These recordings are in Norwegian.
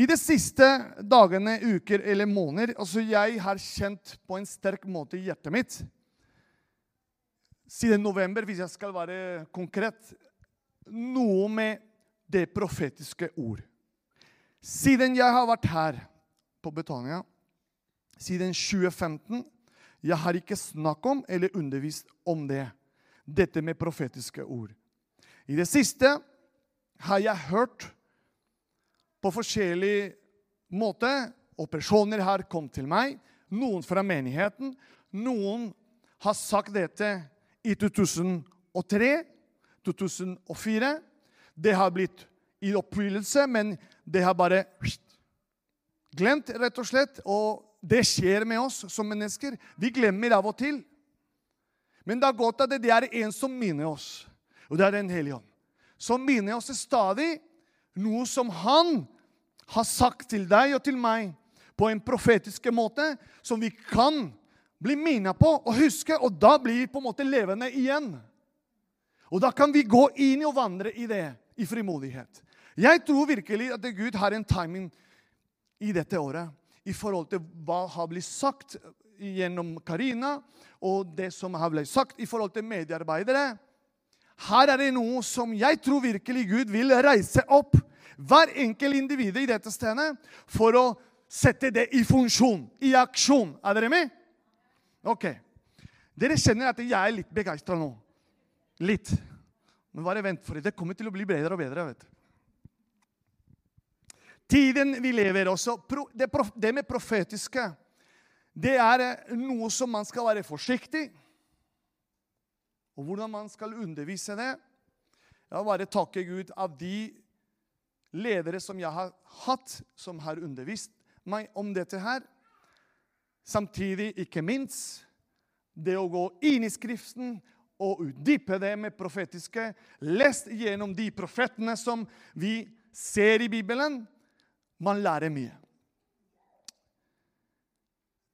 I de siste dagene, uker eller måneder altså Jeg har kjent på en sterk måte i hjertet mitt siden november, hvis jeg skal være konkret, noe med det profetiske ord. Siden jeg har vært her på Betania, siden 2015 Jeg har ikke snakket om eller undervist om det. Dette med profetiske ord. I det siste har jeg hørt på forskjellig måte, og personer har kommet til meg, noen fra menigheten. Noen har sagt dette i 2003, 2004. Det har blitt i oppfyllelse, men det har bare glemt, rett og slett. Og det skjer med oss som mennesker. Vi glemmer av og til. Men det er godt at det er en som minner oss, og det er Den hellige ånd. Som minner oss stadig noe som han har sagt til deg og til meg på en profetisk måte, som vi kan bli minnet på og huske, og da blir vi på en måte levende igjen. Og da kan vi gå inn og vandre i det i frimodighet. Jeg tror virkelig at Gud har en timing i dette året i forhold til hva har blitt sagt gjennom Karina, og det som har blitt sagt i forhold til mediearbeidere. Her er det noe som jeg tror virkelig Gud vil reise opp hver enkelt individ i dette stedet for å sette det i funksjon, i aksjon. Er dere med? Ok. Dere kjenner at jeg er litt begeistra nå. Litt. Men bare vent for det. Kommer til å bli bedre og bedre. vet du. Tiden vi lever også, det, med profetiske det er noe som man skal være forsiktig Og hvordan man skal undervise det Jeg vil bare takke Gud av de ledere som jeg har hatt, som har undervist meg om dette her. Samtidig, ikke minst, det å gå inn i Skriften og utdype det med profetiske. Lest gjennom de profetene som vi ser i Bibelen. Man lærer mye.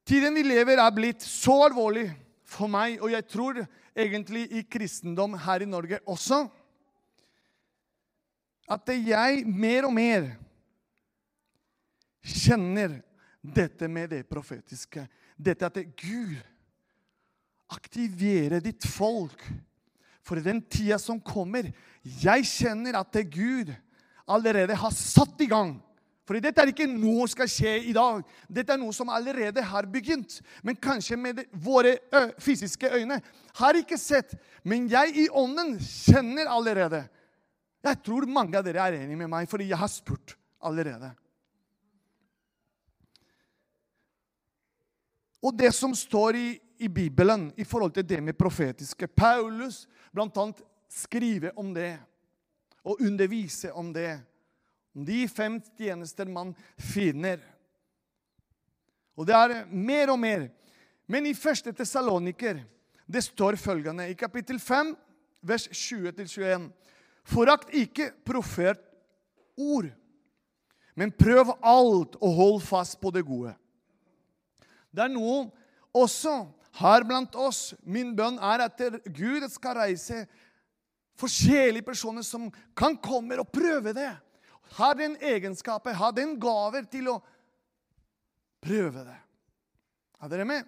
Tiden vi lever, er blitt så alvorlig for meg, og jeg tror egentlig i kristendom her i Norge også, at jeg mer og mer kjenner dette med det profetiske. Dette at Gud aktiverer ditt folk for den tida som kommer. Jeg kjenner at Gud allerede har satt i gang for dette er ikke noe som skal skje i dag. Dette er noe som allerede har begynt. Men kanskje med våre fysiske øyne har ikke sett. Men jeg i ånden kjenner allerede. Jeg tror mange av dere er enige med meg, fordi jeg har spurt allerede. Og det som står i, i Bibelen i forhold til det med profetiske Paulus bl.a. skriver om det og underviser om det de fem tjenester man finner. Og det er mer og mer. Men i første Tessaloniker det står følgende i kapittel 5, vers 20-21.: Forakt ikke profert ord, men prøv alt og hold fast på det gode. Det er noe også her blant oss. Min bønn er at Gud skal reise forskjellige personer som kan komme og prøve det har den egenskapen, har den gaver til å prøve det. Er dere med?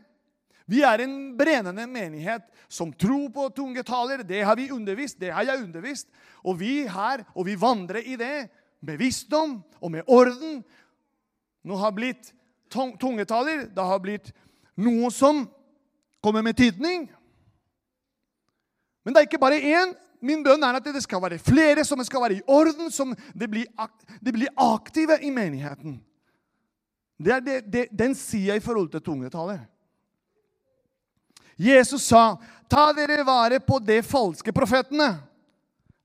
Vi er en brennende menighet som tror på tungetaler. Det har vi undervist, det har jeg undervist. Og vi her, og vi vandrer i det med visdom og med orden. Nå har blitt tungetaler. Det har blitt noe som kommer med tydning. Men det er ikke bare én, Min bønn er at det skal være flere, som skal være i orden, som det blir, de blir aktive i menigheten. Det er det, det, den sier jeg i forhold til tungetallet. Jesus sa, 'Ta dere vare på de falske profetene'.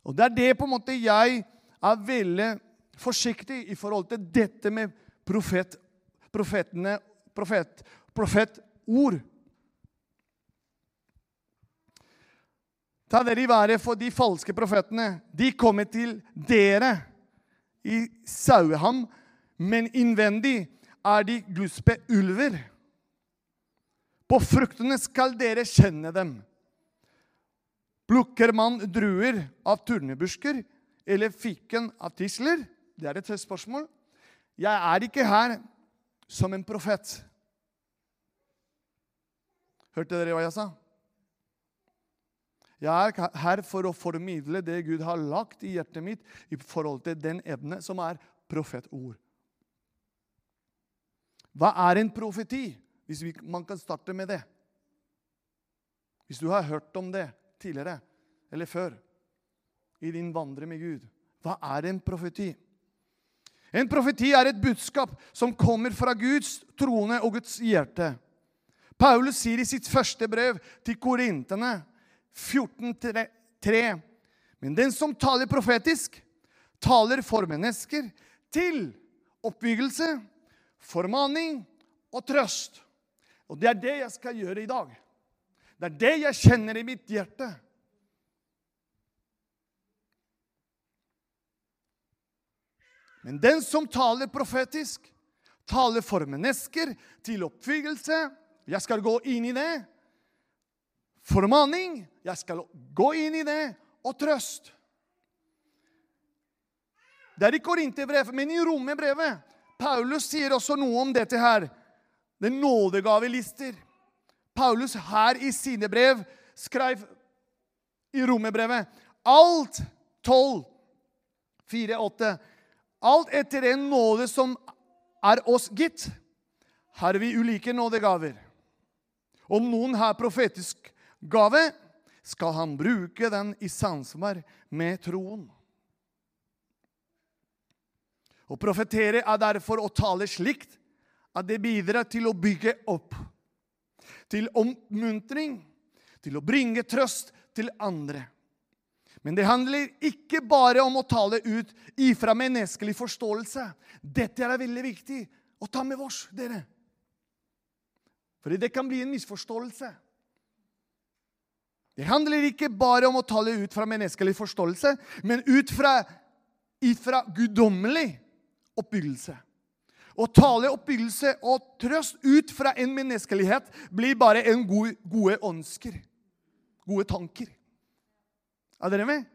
Og Det er det på en måte jeg er veldig forsiktig i forhold til dette med profet, profetene, profet, profetord. Ta dere i været for de falske profetene. De kommer til dere i saueham, men innvendig er de gluspe ulver. På fruktene skal dere kjenne dem. Plukker man druer av turnebusker eller fiken av tisler? Det er et spørsmål. Jeg er ikke her som en profet. Hørte dere hva jeg sa? Jeg er her for å formidle det Gud har lagt i hjertet mitt i forhold til den evne som er profetord. Hva er en profeti? Hvis vi, man kan starte med det. Hvis du har hørt om det tidligere eller før i din vandre med Gud. Hva er en profeti? En profeti er et budskap som kommer fra Guds trone og Guds hjerte. Paulus sier i sitt første brev til korintene 14.3.: Men den som taler profetisk, taler for mennesker til oppbyggelse, formaning og trøst. Og det er det jeg skal gjøre i dag. Det er det jeg kjenner i mitt hjerte. Men den som taler profetisk, taler for mennesker til oppfyllelse. Jeg skal gå inn i det. Formaning. Jeg skal gå inn i det. Og trøst. Det er i Korinterbrevet, men i Romerbrevet. Paulus sier også noe om dette her. Det er nådegavelister. Paulus her i sine brev skrev i romerbrevet alt 12, 4, 8 Alt etter en nåde som er oss gitt, har vi ulike nådegaver. Om noen har profetisk gave, skal han bruke den i samsvar med troen. Å profetere er derfor å tale slikt at det bidrar til å bygge opp, til oppmuntring, til å bringe trøst til andre. Men det handler ikke bare om å tale ut ifra menneskelig forståelse. Dette er veldig viktig å ta med oss, dere. For det kan bli en misforståelse. Det handler ikke bare om å tale ut fra menneskelig forståelse, men ut fra, ifra guddommelig oppbyggelse. Å tale oppbyggelse og trøst ut fra en menneskelighet blir bare en god, gode ønsker. Gode tanker. Er dere med?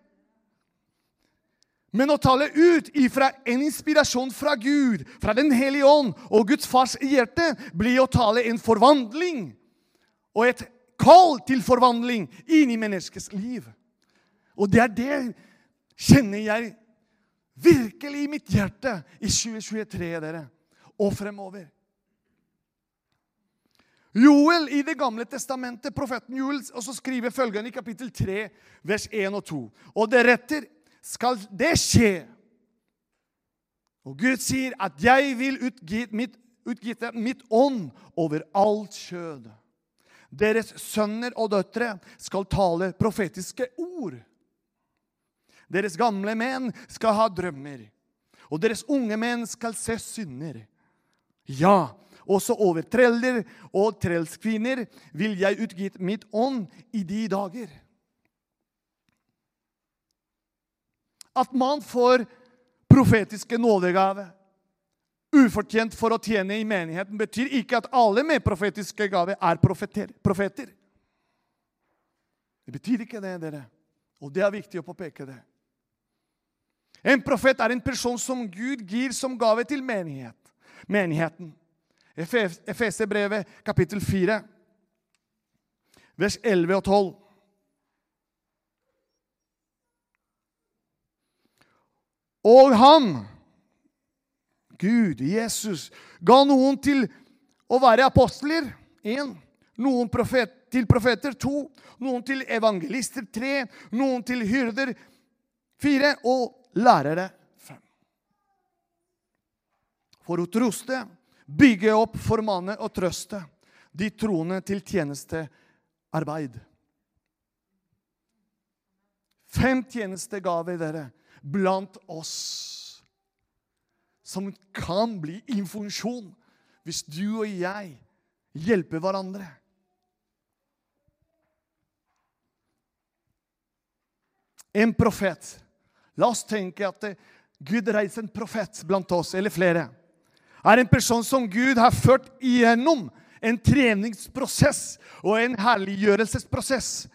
Men å tale ut ifra en inspirasjon fra Gud, fra Den hellige ånd og Guds fars hjerte, blir å tale en forvandling og et kall til forvandling inn i menneskets liv. Og det er det kjenner jeg virkelig i mitt hjerte i 2023, dere, og fremover. Joel i Det gamle testamentet, profeten Joel, og så skriver følgende i kapittel 3, vers 1 og 2. Og deretter skal det skje. Og Gud sier at 'jeg vil utgi mitt, utgitte mitt ånd over alt kjød'. Deres sønner og døtre skal tale profetiske ord. Deres gamle menn skal ha drømmer, og deres unge menn skal se synder. Ja, også over treller og trellskvinner vil jeg utgitt mitt ånd i de dager. At man får profetiske nådegave ufortjent for å tjene i menigheten, betyr ikke at alle med profetiske gaver er profeter, profeter. Det betyr ikke det, dere. Og det er viktig å påpeke det. En profet er en person som Gud gir som gave til menighet. menigheten. Efeserbrevet kapittel 4, vers 11 og 12. Og han, Gud, Jesus, ga noen til å være apostler. Én. Noen profet, til profeter. To. Noen til evangelister. Tre. Noen til hyrder. Fire. Og lærere. Fem. For å troste bygge opp, formane og trøste de troende til tjenestearbeid. Fem tjenestegaver, dere, blant oss som kan bli informasjon hvis du og jeg hjelper hverandre. En profet. La oss tenke at Gud reiser en profet blant oss, eller flere er en person som Gud har ført igjennom en treningsprosess og en herliggjørelsesprosess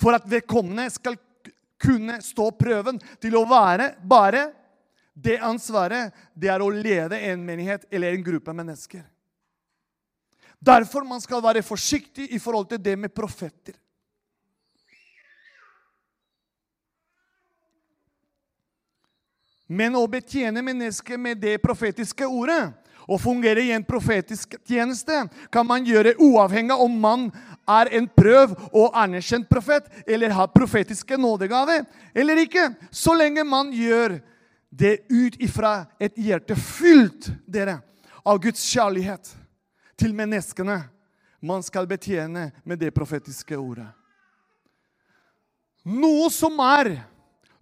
for at vedkommende skal kunne stå prøven til å være bare Det ansvaret det er å lede en menighet eller en gruppe mennesker. Derfor man skal være forsiktig i forhold til det med profeter. Men å betjene mennesker med det profetiske ordet og fungere i en profetisk tjeneste kan man gjøre uavhengig om man er en prøv og anerkjent profet eller har profetiske nådegave eller ikke, så lenge man gjør det ut ifra et hjerte fylt dere, av Guds kjærlighet til menneskene man skal betjene med det profetiske ordet. Noe som er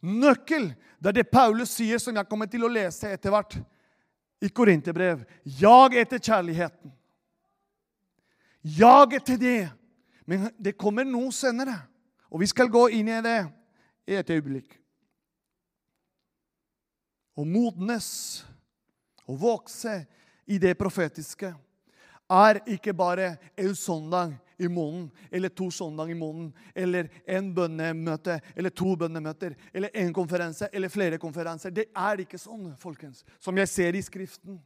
nøkkel, det er det Paulus sier, som jeg kommer til å lese etter hvert i Korinterbrev. Jag etter kjærligheten. Jag etter det. Men det kommer noe senere, og vi skal gå inn i det i et øyeblikk. Å modnes og vokse i det profetiske er ikke bare en søndag i måneden, eller to søndager i måneden, eller en bønnemøte, eller to bønnemøter, eller en konferanse, eller flere konferanser. Det er ikke sånn, folkens, som jeg ser i Skriften.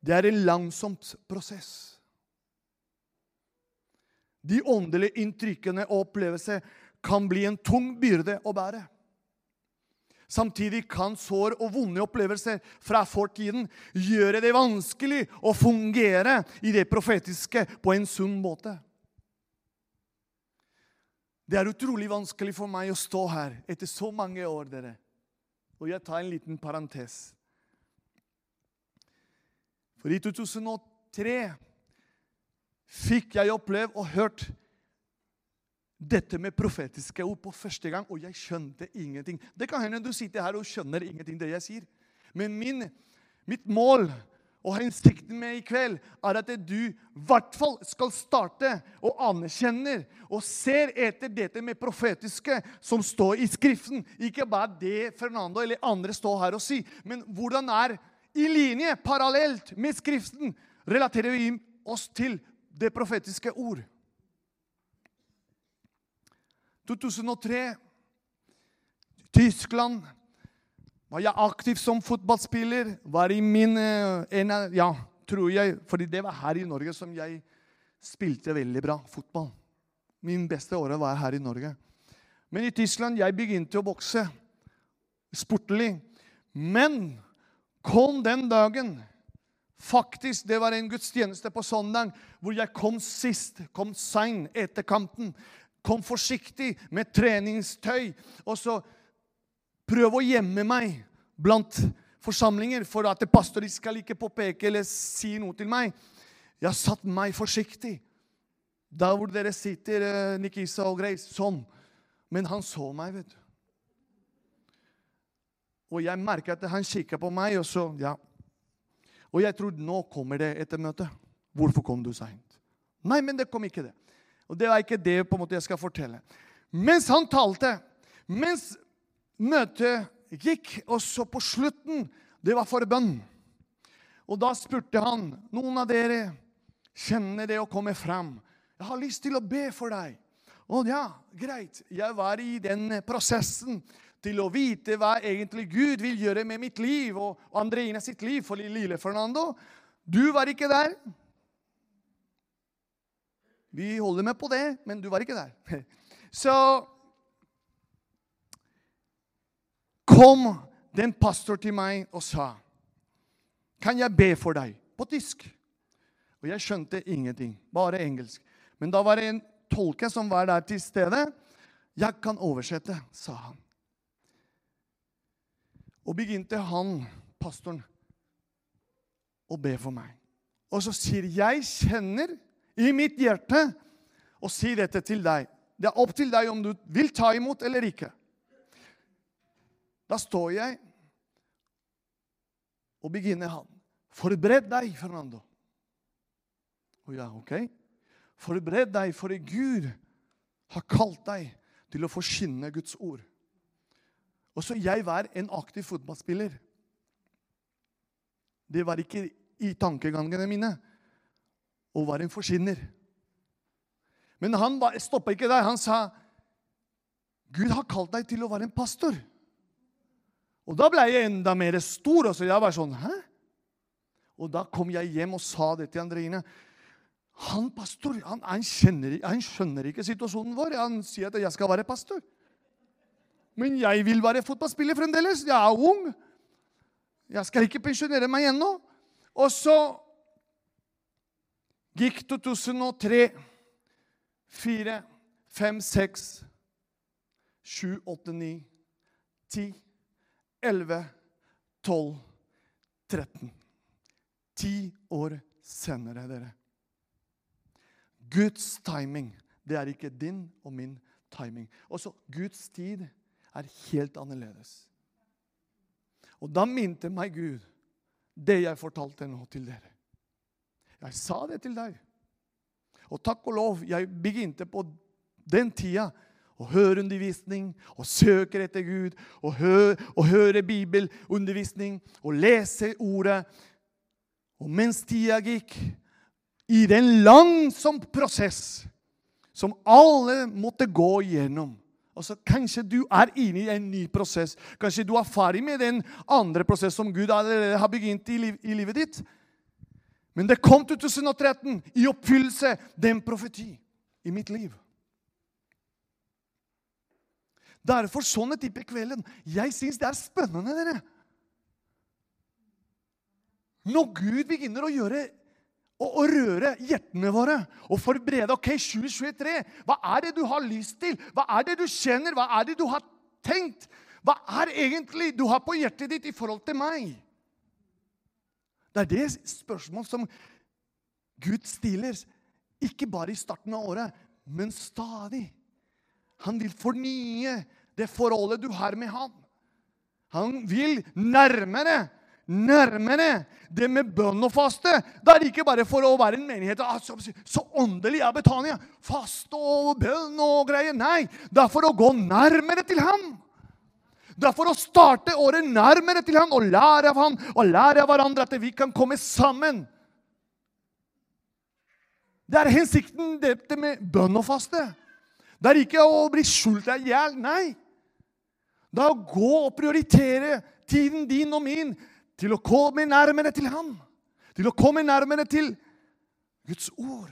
Det er en langsomt prosess. De åndelige inntrykkene og opplevelser kan bli en tung byrde å bære. Samtidig kan sår og vonde opplevelser fra fortiden gjøre det vanskelig å fungere i det profetiske på en sunn måte. Det er utrolig vanskelig for meg å stå her etter så mange år, dere. Og jeg tar en liten parentes. For i 2003 fikk jeg opplevd og hørt dette med profetiske ord på første gang, og jeg skjønte ingenting. Det kan hende du sitter her og skjønner ingenting det jeg sier. Men min, mitt mål og hensikten med i kveld er at du i hvert fall skal starte og anerkjenner og ser etter dette med profetiske som står i Skriften. Ikke bare det Fernando eller andre står her og sier, men hvordan er i linje, parallelt med Skriften, relaterer vi oss til det profetiske ord. 2003 Tyskland var jeg aktiv som fotballspiller. Var i min eh, en, Ja, tror jeg. fordi det var her i Norge som jeg spilte veldig bra fotball. Min beste året var her i Norge. Men i Tyskland jeg begynte å bokse sportlig. Men kom den dagen Faktisk, Det var en gudstjeneste på søndag hvor jeg kom sist, kom sein etter kampen. Kom forsiktig med treningstøy. Og så prøv å gjemme meg blant forsamlinger for at pastor skal ikke påpeke eller si noe til meg. Jeg satt meg forsiktig. Der hvor dere sitter, eh, Nikisa og Grace. Sånn. Men han så meg, vet du. Og jeg merka at han kikka på meg, og så Ja. Og jeg trodde nå kommer det etter møtet. Hvorfor kom du seint? Nei, men det kom ikke det. Og det er ikke det på en måte jeg skal fortelle. Mens han talte, mens møtet gikk, og så på slutten Det var for bønn. Og da spurte han noen av dere kjenner det å komme fram. Jeg har lyst til å be for deg. Å ja, greit. Jeg var i den prosessen til å vite hva egentlig Gud vil gjøre med mitt liv og Andreina sitt liv. For lille Fernando, du var ikke der. Vi holder med på det, men du var ikke der. Så kom den pastor til meg og sa, 'Kan jeg be for deg?' På tysk. Og jeg skjønte ingenting, bare engelsk. Men da var det en tolke som var der til stede. 'Jeg kan oversette', sa han. Og begynte han, pastoren, å be for meg. Og så sier 'Jeg kjenner' i mitt hjerte og si dette til deg. Det er opp til deg om du vil ta imot eller ikke. Da står jeg og begynner han. Forbered deg, Fernando. Og ja, ok. Forbered deg, for Gud har kalt deg til å forkynne Guds ord. Og så jeg var en aktiv fotballspiller. Det var ikke i tankegangene mine og var en forkynner. Men han stoppa ikke der. Han sa, Gud har kalt deg til å være en pastor. Og da ble jeg enda mer stor. Og så jeg var sånn Hæ? Og da kom jeg hjem og sa det til Andreine. Han pastor, han, han, kjenner, han skjønner ikke situasjonen vår. Han sier at jeg skal være pastor. Men jeg vil være fotballspiller fremdeles. Jeg er ung. Jeg skal ikke pensjonere meg ennå. Og så gikk 2003, 4, 5, 6, 7, 8, 9, 10, 11, 12, 13. Ti år senere, dere. Guds timing, det er ikke din og min timing. Også Guds tid er helt annerledes. Og da minte meg Gud det jeg fortalte nå til dere. Jeg sa det til deg. Og takk og lov, jeg begynte på den tida å høre undervisning og søke etter Gud og, hø og høre bibelundervisning og lese ordet. Og mens tida gikk, i den langsom prosess som alle måtte gå igjennom Altså, kanskje du er inne i en ny prosess. Kanskje du er ferdig med den andre prosess som Gud allerede har begynt i, liv, i livet ditt. Men det kom til 2013 i oppfyllelse, den profeti i mitt liv. Derfor sånne typer kvelden. Jeg syns det er spennende, dere. Når Gud begynner å gjøre og, og røre hjertene våre og forberede. Ok, 2023, hva er det du har lyst til? Hva er det du kjenner? Hva er det du har tenkt? Hva er egentlig du har på hjertet ditt i forhold til meg? Det er det spørsmål som Gud stiller, ikke bare i starten av året, men stadig. Han vil fornye det forholdet du har med ham. Han vil nærmere nærmere det med bønn og faste. Det er ikke bare for å være en menighet så, så åndelig er Betania. Faste og bønn og greier. Nei, det er for å gå nærmere til ham. Det er for å starte året nærmere til han og lære av han og lære av hverandre at vi kan komme sammen. Det er hensikten dette med bønn og faste. Det er ikke å bli sulta i hjel. Nei. Det er å gå og prioritere tiden din og min til å komme nærmere til Han. Til å komme nærmere til Guds ord.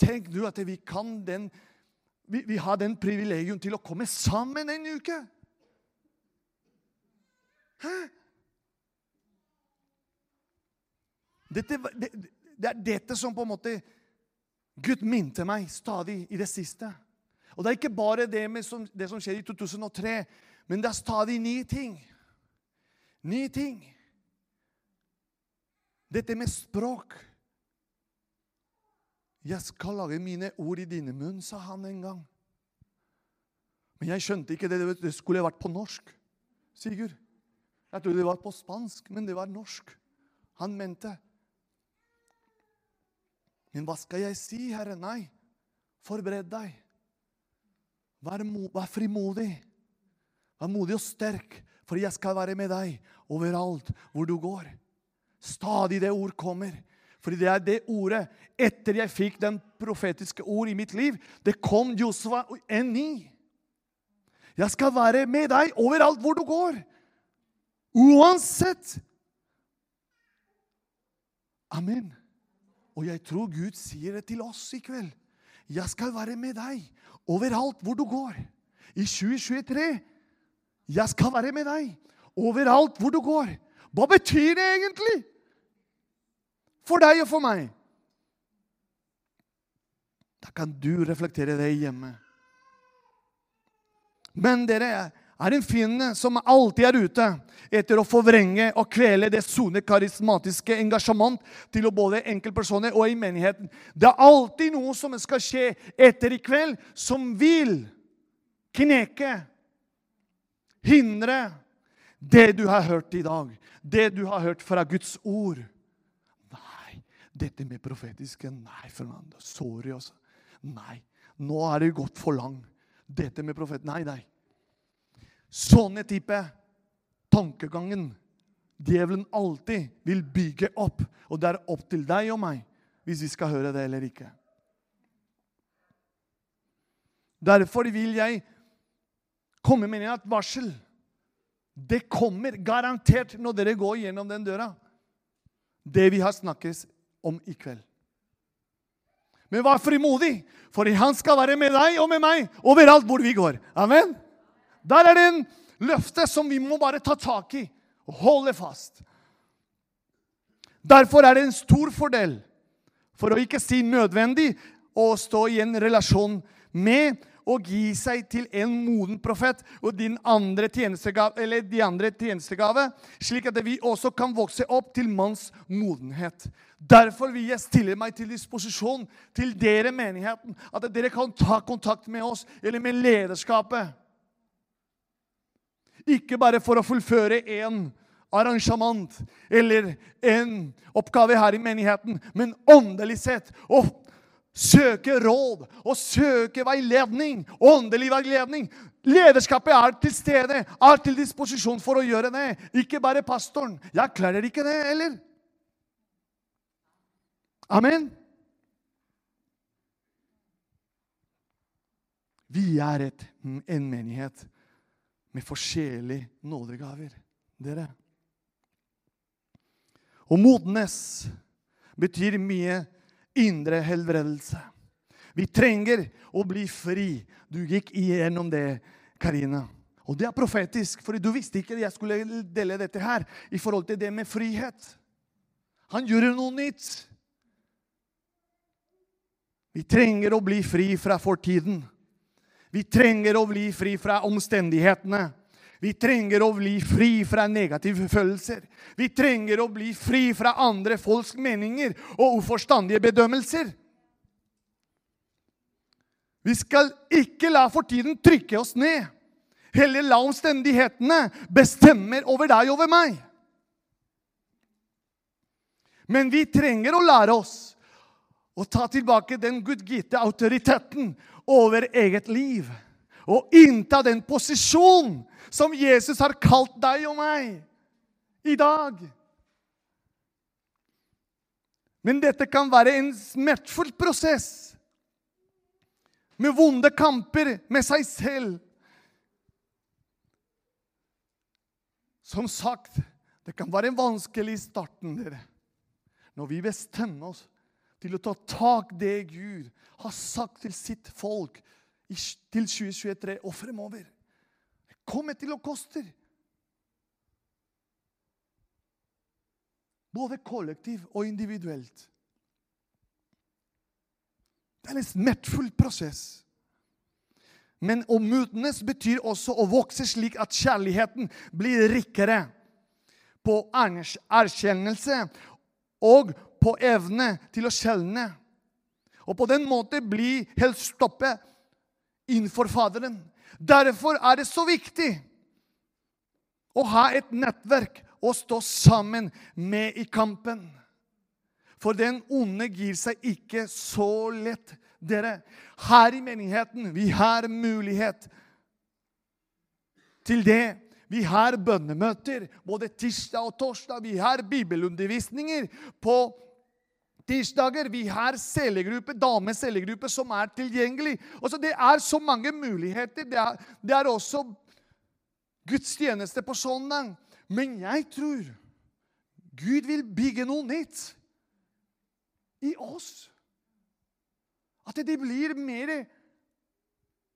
Tenk nå at vi kan den vi, vi har den privilegium til å komme sammen en uke. Hæ? Dette, det, det, er dette som på en måte Gud minte meg stadig i det siste. Og det er ikke bare det, som, det som skjer i 2003, men det er stadig nye ting. Nye ting. Dette med språk. Jeg skal lage mine ord i dine munn, sa han en gang. Men jeg skjønte ikke det. Det skulle vært på norsk. Sigurd. Jeg trodde det var på spansk, men det var norsk. Han mente. Men hva skal jeg si, Herre? Nei, forbered deg. Vær, vær frimodig. Vær modig og sterk. For jeg skal være med deg overalt hvor du går. Stadig det ord kommer. Fordi det er det ordet Etter jeg fikk den profetiske ord i mitt liv, det kom en ny. Jeg skal være med deg overalt hvor du går. Uansett. Amen. Og jeg tror Gud sier det til oss i kveld. Jeg skal være med deg overalt hvor du går. I 2023 jeg skal være med deg overalt hvor du går. Hva betyr det egentlig? For deg og for meg. Da kan du reflektere det hjemme. Men dere er en fiende som alltid er ute etter å forvrenge og kvele det sone karismatiske engasjement til både enkeltpersoner og i menigheten. Det er alltid noe som skal skje etter i kveld, som vil kneke hindre det du har hørt i dag, det du har hørt fra Guds ord. Dette med profetiske Nei, Fernando. Sorry, altså. Nei, nå er det gått for langt. Dette med profet Nei, nei. Sånne type tankegangen djevelen alltid vil bygge opp. Og det er opp til deg og meg hvis vi skal høre det eller ikke. Derfor vil jeg komme med et varsel. Det kommer garantert når dere går gjennom den døra. Det vi har snakket om i kveld. Men vær frimodig, for han skal være med deg og med meg overalt hvor vi går. Amen. Der er det en løfte som vi må bare ta tak i og holde fast. Derfor er det en stor fordel, for å ikke si nødvendig, å stå i en relasjon med og gi seg til en moden profet og din andre tjenestegave, de andre tjenestegave, slik at vi også kan vokse opp til manns modenhet. Derfor vil jeg stille meg til disposisjon til dere, menigheten, at dere kan ta kontakt med oss eller med lederskapet. Ikke bare for å fullføre en arrangement eller en oppgave her i menigheten, men åndelig sett. å søke råd og søke veiledning, åndelig veiledning. Lederskapet er til stede, er til disposisjon for å gjøre det. Ikke bare pastoren. Jeg klarer ikke det, eller? Amen. Vi er et, en menighet med forskjellige nådegaver, dere. Og modnes betyr mye indre helbredelse. Vi trenger å bli fri. Du gikk igjennom det, Karina. Og det er profetisk, for du visste ikke at jeg skulle dele dette her i forhold til det med frihet. Han gjør noe nytt. Vi trenger å bli fri fra fortiden. Vi trenger å bli fri fra omstendighetene. Vi trenger å bli fri fra negative følelser. Vi trenger å bli fri fra andre folks meninger og uforstandige bedømmelser. Vi skal ikke la fortiden trykke oss ned. Heller la omstendighetene bestemme over deg og over meg. Men vi trenger å lære oss å ta tilbake den gudgitte autoriteten over eget liv. Og innta den posisjonen som Jesus har kalt deg og meg i dag. Men dette kan være en smertefull prosess. Med vonde kamper med seg selv. Som sagt, det kan være vanskelig i starten, dere. Når vi bestemmer oss til å ta tak det Gud har sagt til sitt folk til 2023 og fremover Det kommer til å koste. Både kollektiv og individuelt. Det er en smertefull prosess. Men å modnes betyr også å vokse slik at kjærligheten blir rikere på erkjennelse og på evne til å skjelne. Og på den måten bli helt stoppet innenfor Faderen. Derfor er det så viktig å ha et nettverk å stå sammen med i kampen. For den onde gir seg ikke så lett, dere. Her i menigheten vi har mulighet til det. Vi har bønnemøter både tirsdag og torsdag. Vi har bibelundervisninger på tirsdager. Vi har cellegruppe, damecellegruppe som er tilgjengelig. Altså, det er så mange muligheter. Det er, det er også gudstjeneste på søndag. Men jeg tror Gud vil bygge noe nytt i oss. At det blir mer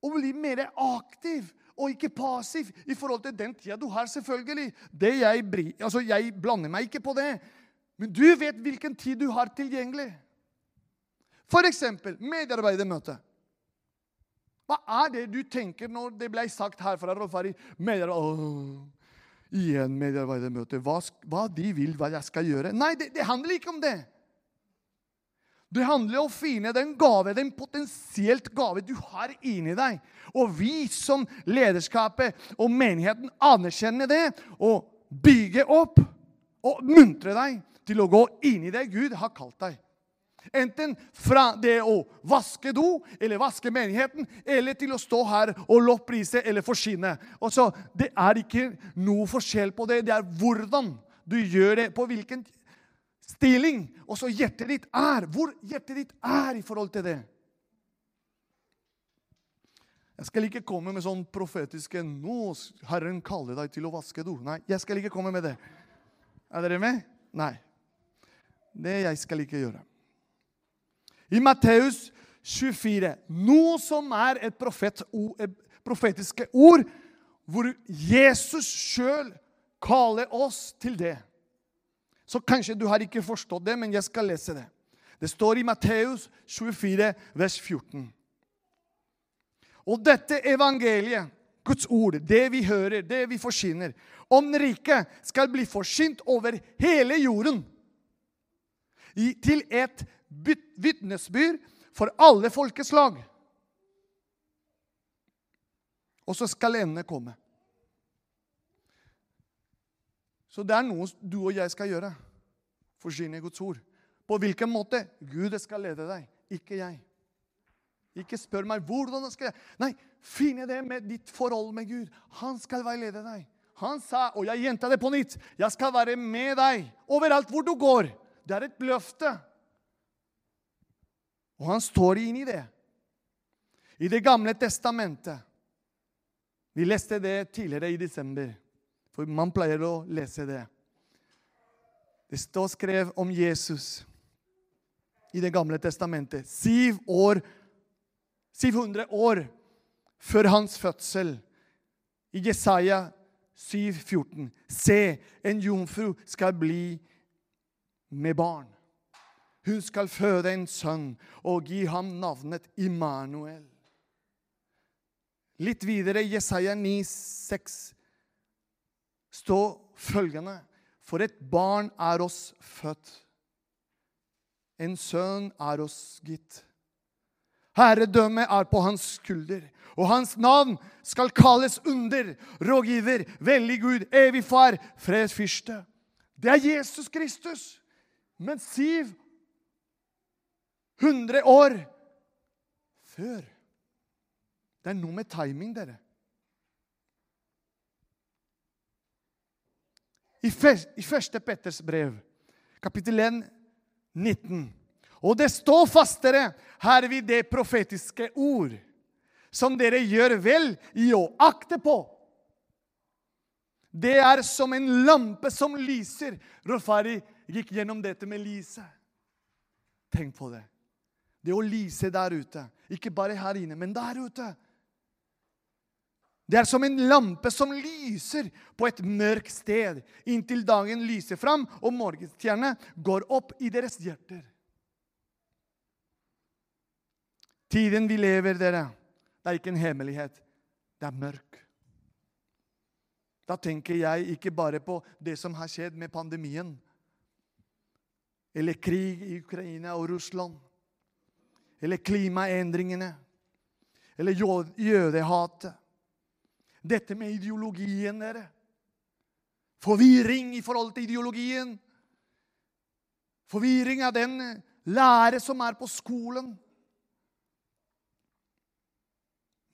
å bli mer aktiv og ikke passiv i forhold til den tida du har. selvfølgelig. Jeg, altså, jeg blander meg ikke på det. Men du vet hvilken tid du har tilgjengelig. F.eks. medarbeidermøte. Hva er det du tenker når det ble sagt her fra Rolf Harry? Igjen medarbeidermøte. Hva, hva, de vil hva jeg skal gjøre? Nei, det, det handler ikke om det. Det handler om å finne den gave, den potensielt gave du har inni deg. Og vi som lederskapet og menigheten anerkjenner det og bygger opp og muntrer deg til å gå inn i det Gud har kalt deg. Enten fra det å vaske do eller vaske menigheten, eller til å stå her og lovprise eller forsyne. Altså, det er ikke noe forskjell på det. Det er hvordan du gjør det, på hvilken stilling. Og så hjertet ditt er. Hvor hjertet ditt er i forhold til det. Jeg skal ikke komme med sånn profetiske 'Nå Herren kaller deg til å vaske do'. Nei, jeg skal ikke komme med det. Er dere med? Nei. Det jeg skal ikke gjøre. I Matteus 24, noe som er et profet, profetiske ord, hvor Jesus sjøl kaller oss til det. Så kanskje du har ikke forstått det, men jeg skal lese det. Det står i Matteus 24, vers 14. Og dette evangeliet, Guds ord, det vi hører, det vi forsyner, om riket skal bli forsynt over hele jorden til et vitnesbyrd for alle folkeslag. Og så skal endene komme. Så det er noe du og jeg skal gjøre. Forsyne Guds ord. På hvilken måte? Gud skal lede deg, ikke jeg. Ikke spør meg hvordan skal jeg Nei, finne det med ditt forhold med Gud. Han skal veilede deg. Han sa, og jeg gjentar det på nytt, jeg skal være med deg overalt hvor du går. Det er et løfte. Og han står inn i det. I Det gamle testamentet. Vi leste det tidligere i desember. For man pleier å lese det. Det står skrevet om Jesus i Det gamle testamentet. Syv år, 700 år før hans fødsel. I Jesaja 7,14. Se, en jomfru skal bli med barn. Hun skal føde en sønn og gi ham navnet Immanuel. Litt videre, Jesaja 9, 6 står følgende For et barn er oss født. En sønn er oss gitt. Herredømmet er på hans skulder, og hans navn skal kalles under, rådgiver, veldig Gud, evig far, fredsfyrste. Det er Jesus Kristus. Men syv hundre år før. Det er noe med timing, dere. I, første Petters brev, kapittel 1, 19. Og det står fastere her ved det profetiske ord, som dere gjør vel i å akte på. Det er som en lampe som lyser. Rolfari gikk gjennom dette med Lise. Tenk på det. Det å lyse der ute. Ikke bare her inne, men der ute. Det er som en lampe som lyser på et mørkt sted, inntil dagen lyser fram og morgenstjernene går opp i deres hjerter. Tiden vi lever, dere, det er ikke en hemmelighet. Det er mørk. Da tenker jeg ikke bare på det som har skjedd med pandemien, eller krig i Ukraina og Russland, eller klimaendringene, eller jødehatet dette med ideologien, dere. Forvirring i forhold til ideologien. Forvirring av den lære som er på skolen.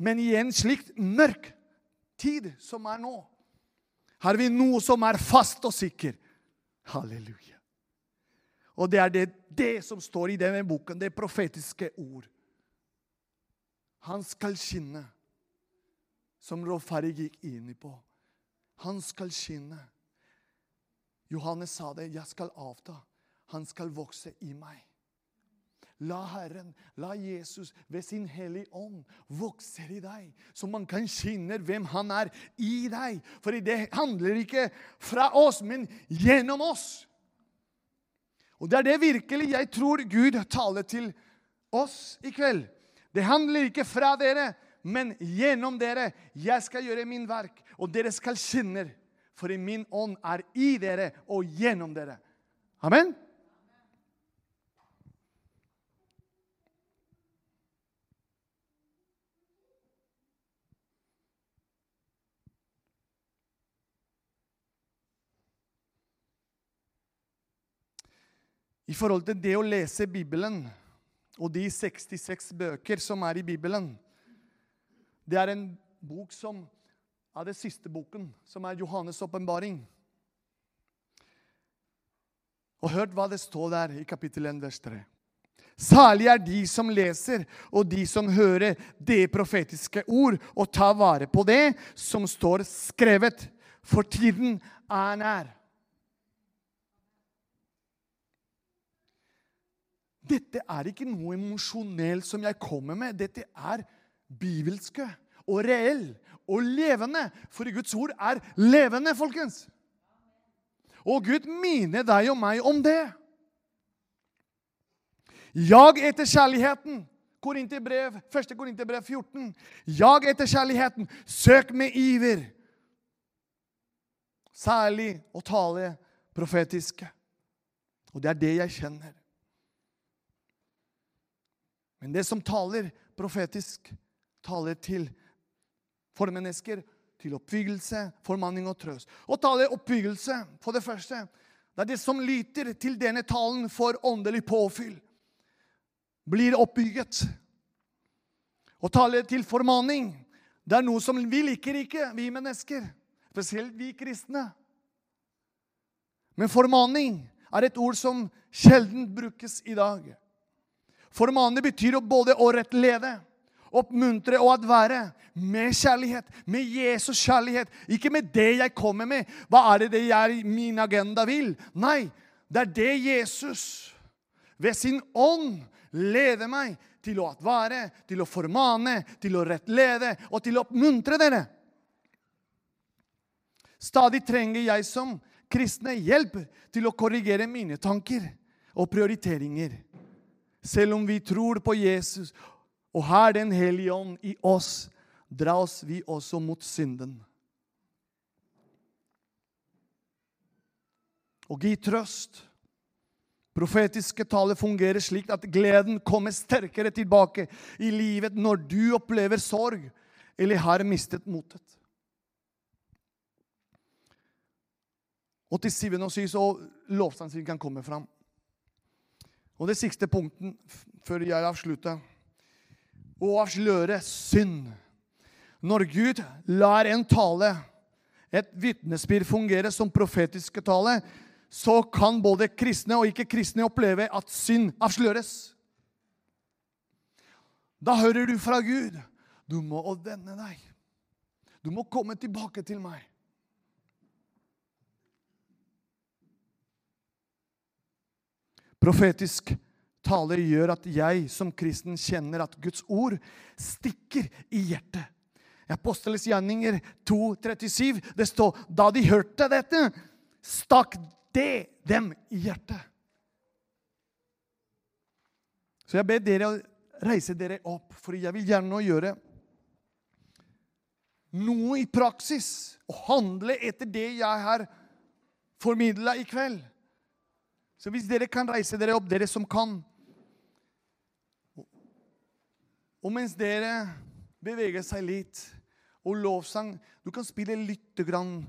Men i en slik mørk tid som er nå, har vi noe som er fast og sikker. Halleluja. Og det er det, det som står i denne boken, det profetiske ord. Han skal skinne som Råferdig gikk inn på. Han skal skinne. Johannes sa det. 'Jeg skal avta. Han skal vokse i meg.' La Herren, la Jesus ved sin Hellige Ånd vokse i deg, så man kan skinne hvem han er i deg. For det handler ikke fra oss, men gjennom oss. Og det er det virkelig jeg tror Gud taler til oss i kveld. Det handler ikke fra dere, men gjennom dere jeg skal gjøre min verk, og dere skal kjenne. For i min ånd er i dere og gjennom dere. Amen? I forhold til det å lese Bibelen og de 66 bøker som er i Bibelen, det er en bok som er den siste boken, som er Johannes' åpenbaring. Og hørt hva det står der i kapittel 1, vers 3. Særlig er de som leser, og de som hører det profetiske ord, og tar vare på det som står skrevet, for tiden er nær. Dette er ikke noe emosjonelt som jeg kommer med. Dette er bibelske og reell og levende. For Guds ord er levende, folkens. Og Gud minner deg og meg om det. Jag etter kjærligheten. Korinterbrev, 1. Korinterbrev 14. Jag etter kjærligheten. Søk med iver. Særlig å tale profetiske. Og det er det jeg kjenner. Men det som taler profetisk, taler til formennesker, til oppbyggelse, formanning og trøst. Og taler oppbyggelse, for det første, det er det som lyter til denne talen for åndelig påfyll blir oppbygget. Å tale til formaning, det er noe som vi liker ikke, vi mennesker. Spesielt vi kristne. Men formaning er et ord som sjelden brukes i dag. Formane betyr både å rettlede, oppmuntre og advære. Med kjærlighet. Med Jesus kjærlighet. Ikke med det jeg kommer med. Hva er det det jeg, min agenda vil? Nei, det er det Jesus ved sin ånd leder meg til å advare, til å formane, til å rettlede og til å oppmuntre dere. Stadig trenger jeg som kristne hjelp til å korrigere mine tanker og prioriteringer. Selv om vi tror på Jesus og har Den hellige ånd i oss, dras vi også mot synden. Og gi trøst Profetiske taler fungerer slik at gleden kommer sterkere tilbake i livet når du opplever sorg eller har mistet motet. Og til syvende og sist så lovsangen kan komme fram. Og det siste punkten før jeg avslutter å avsløre synd. Når Gud lar en tale, et vitnesbyrd, fungere som profetiske tale, så kan både kristne og ikke-kristne oppleve at synd avsløres. Da hører du fra Gud. Du må vende deg. Du må komme tilbake til meg. Profetisk tale gjør at jeg som kristen kjenner at Guds ord stikker i hjertet. I Aposteles gjerninger 2,37 det står da de hørte dette, stakk det dem i hjertet. Så jeg ber dere å reise dere opp, for jeg vil gjerne gjøre noe i praksis og handle etter det jeg har formidla i kveld. Så hvis dere kan reise dere opp, dere som kan Og mens dere beveger seg litt, og lovsang Du kan spille lite grann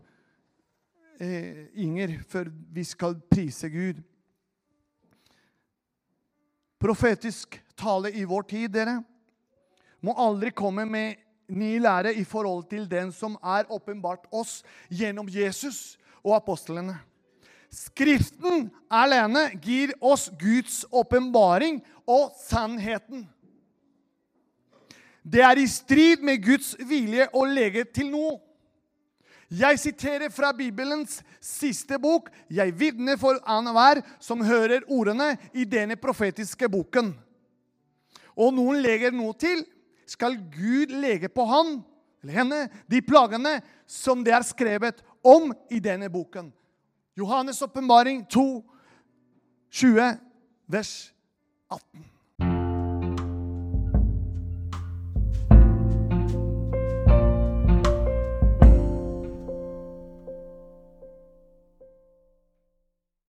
eh, Inger, før vi skal prise Gud. Profetisk tale i vår tid, dere, må aldri komme med ny lære i forhold til den som er åpenbart oss gjennom Jesus og apostlene. Skriften alene gir oss Guds åpenbaring og sannheten. Det er i strid med Guds vilje å legge til noe. Jeg siterer fra Bibelens siste bok. Jeg vitner for annenhver som hører ordene i denne profetiske boken. Og noen legger noe til, skal Gud legge på han eller henne de plagene som det er skrevet om i denne boken. Johannes' åpenbaring 2, 20, vers 18.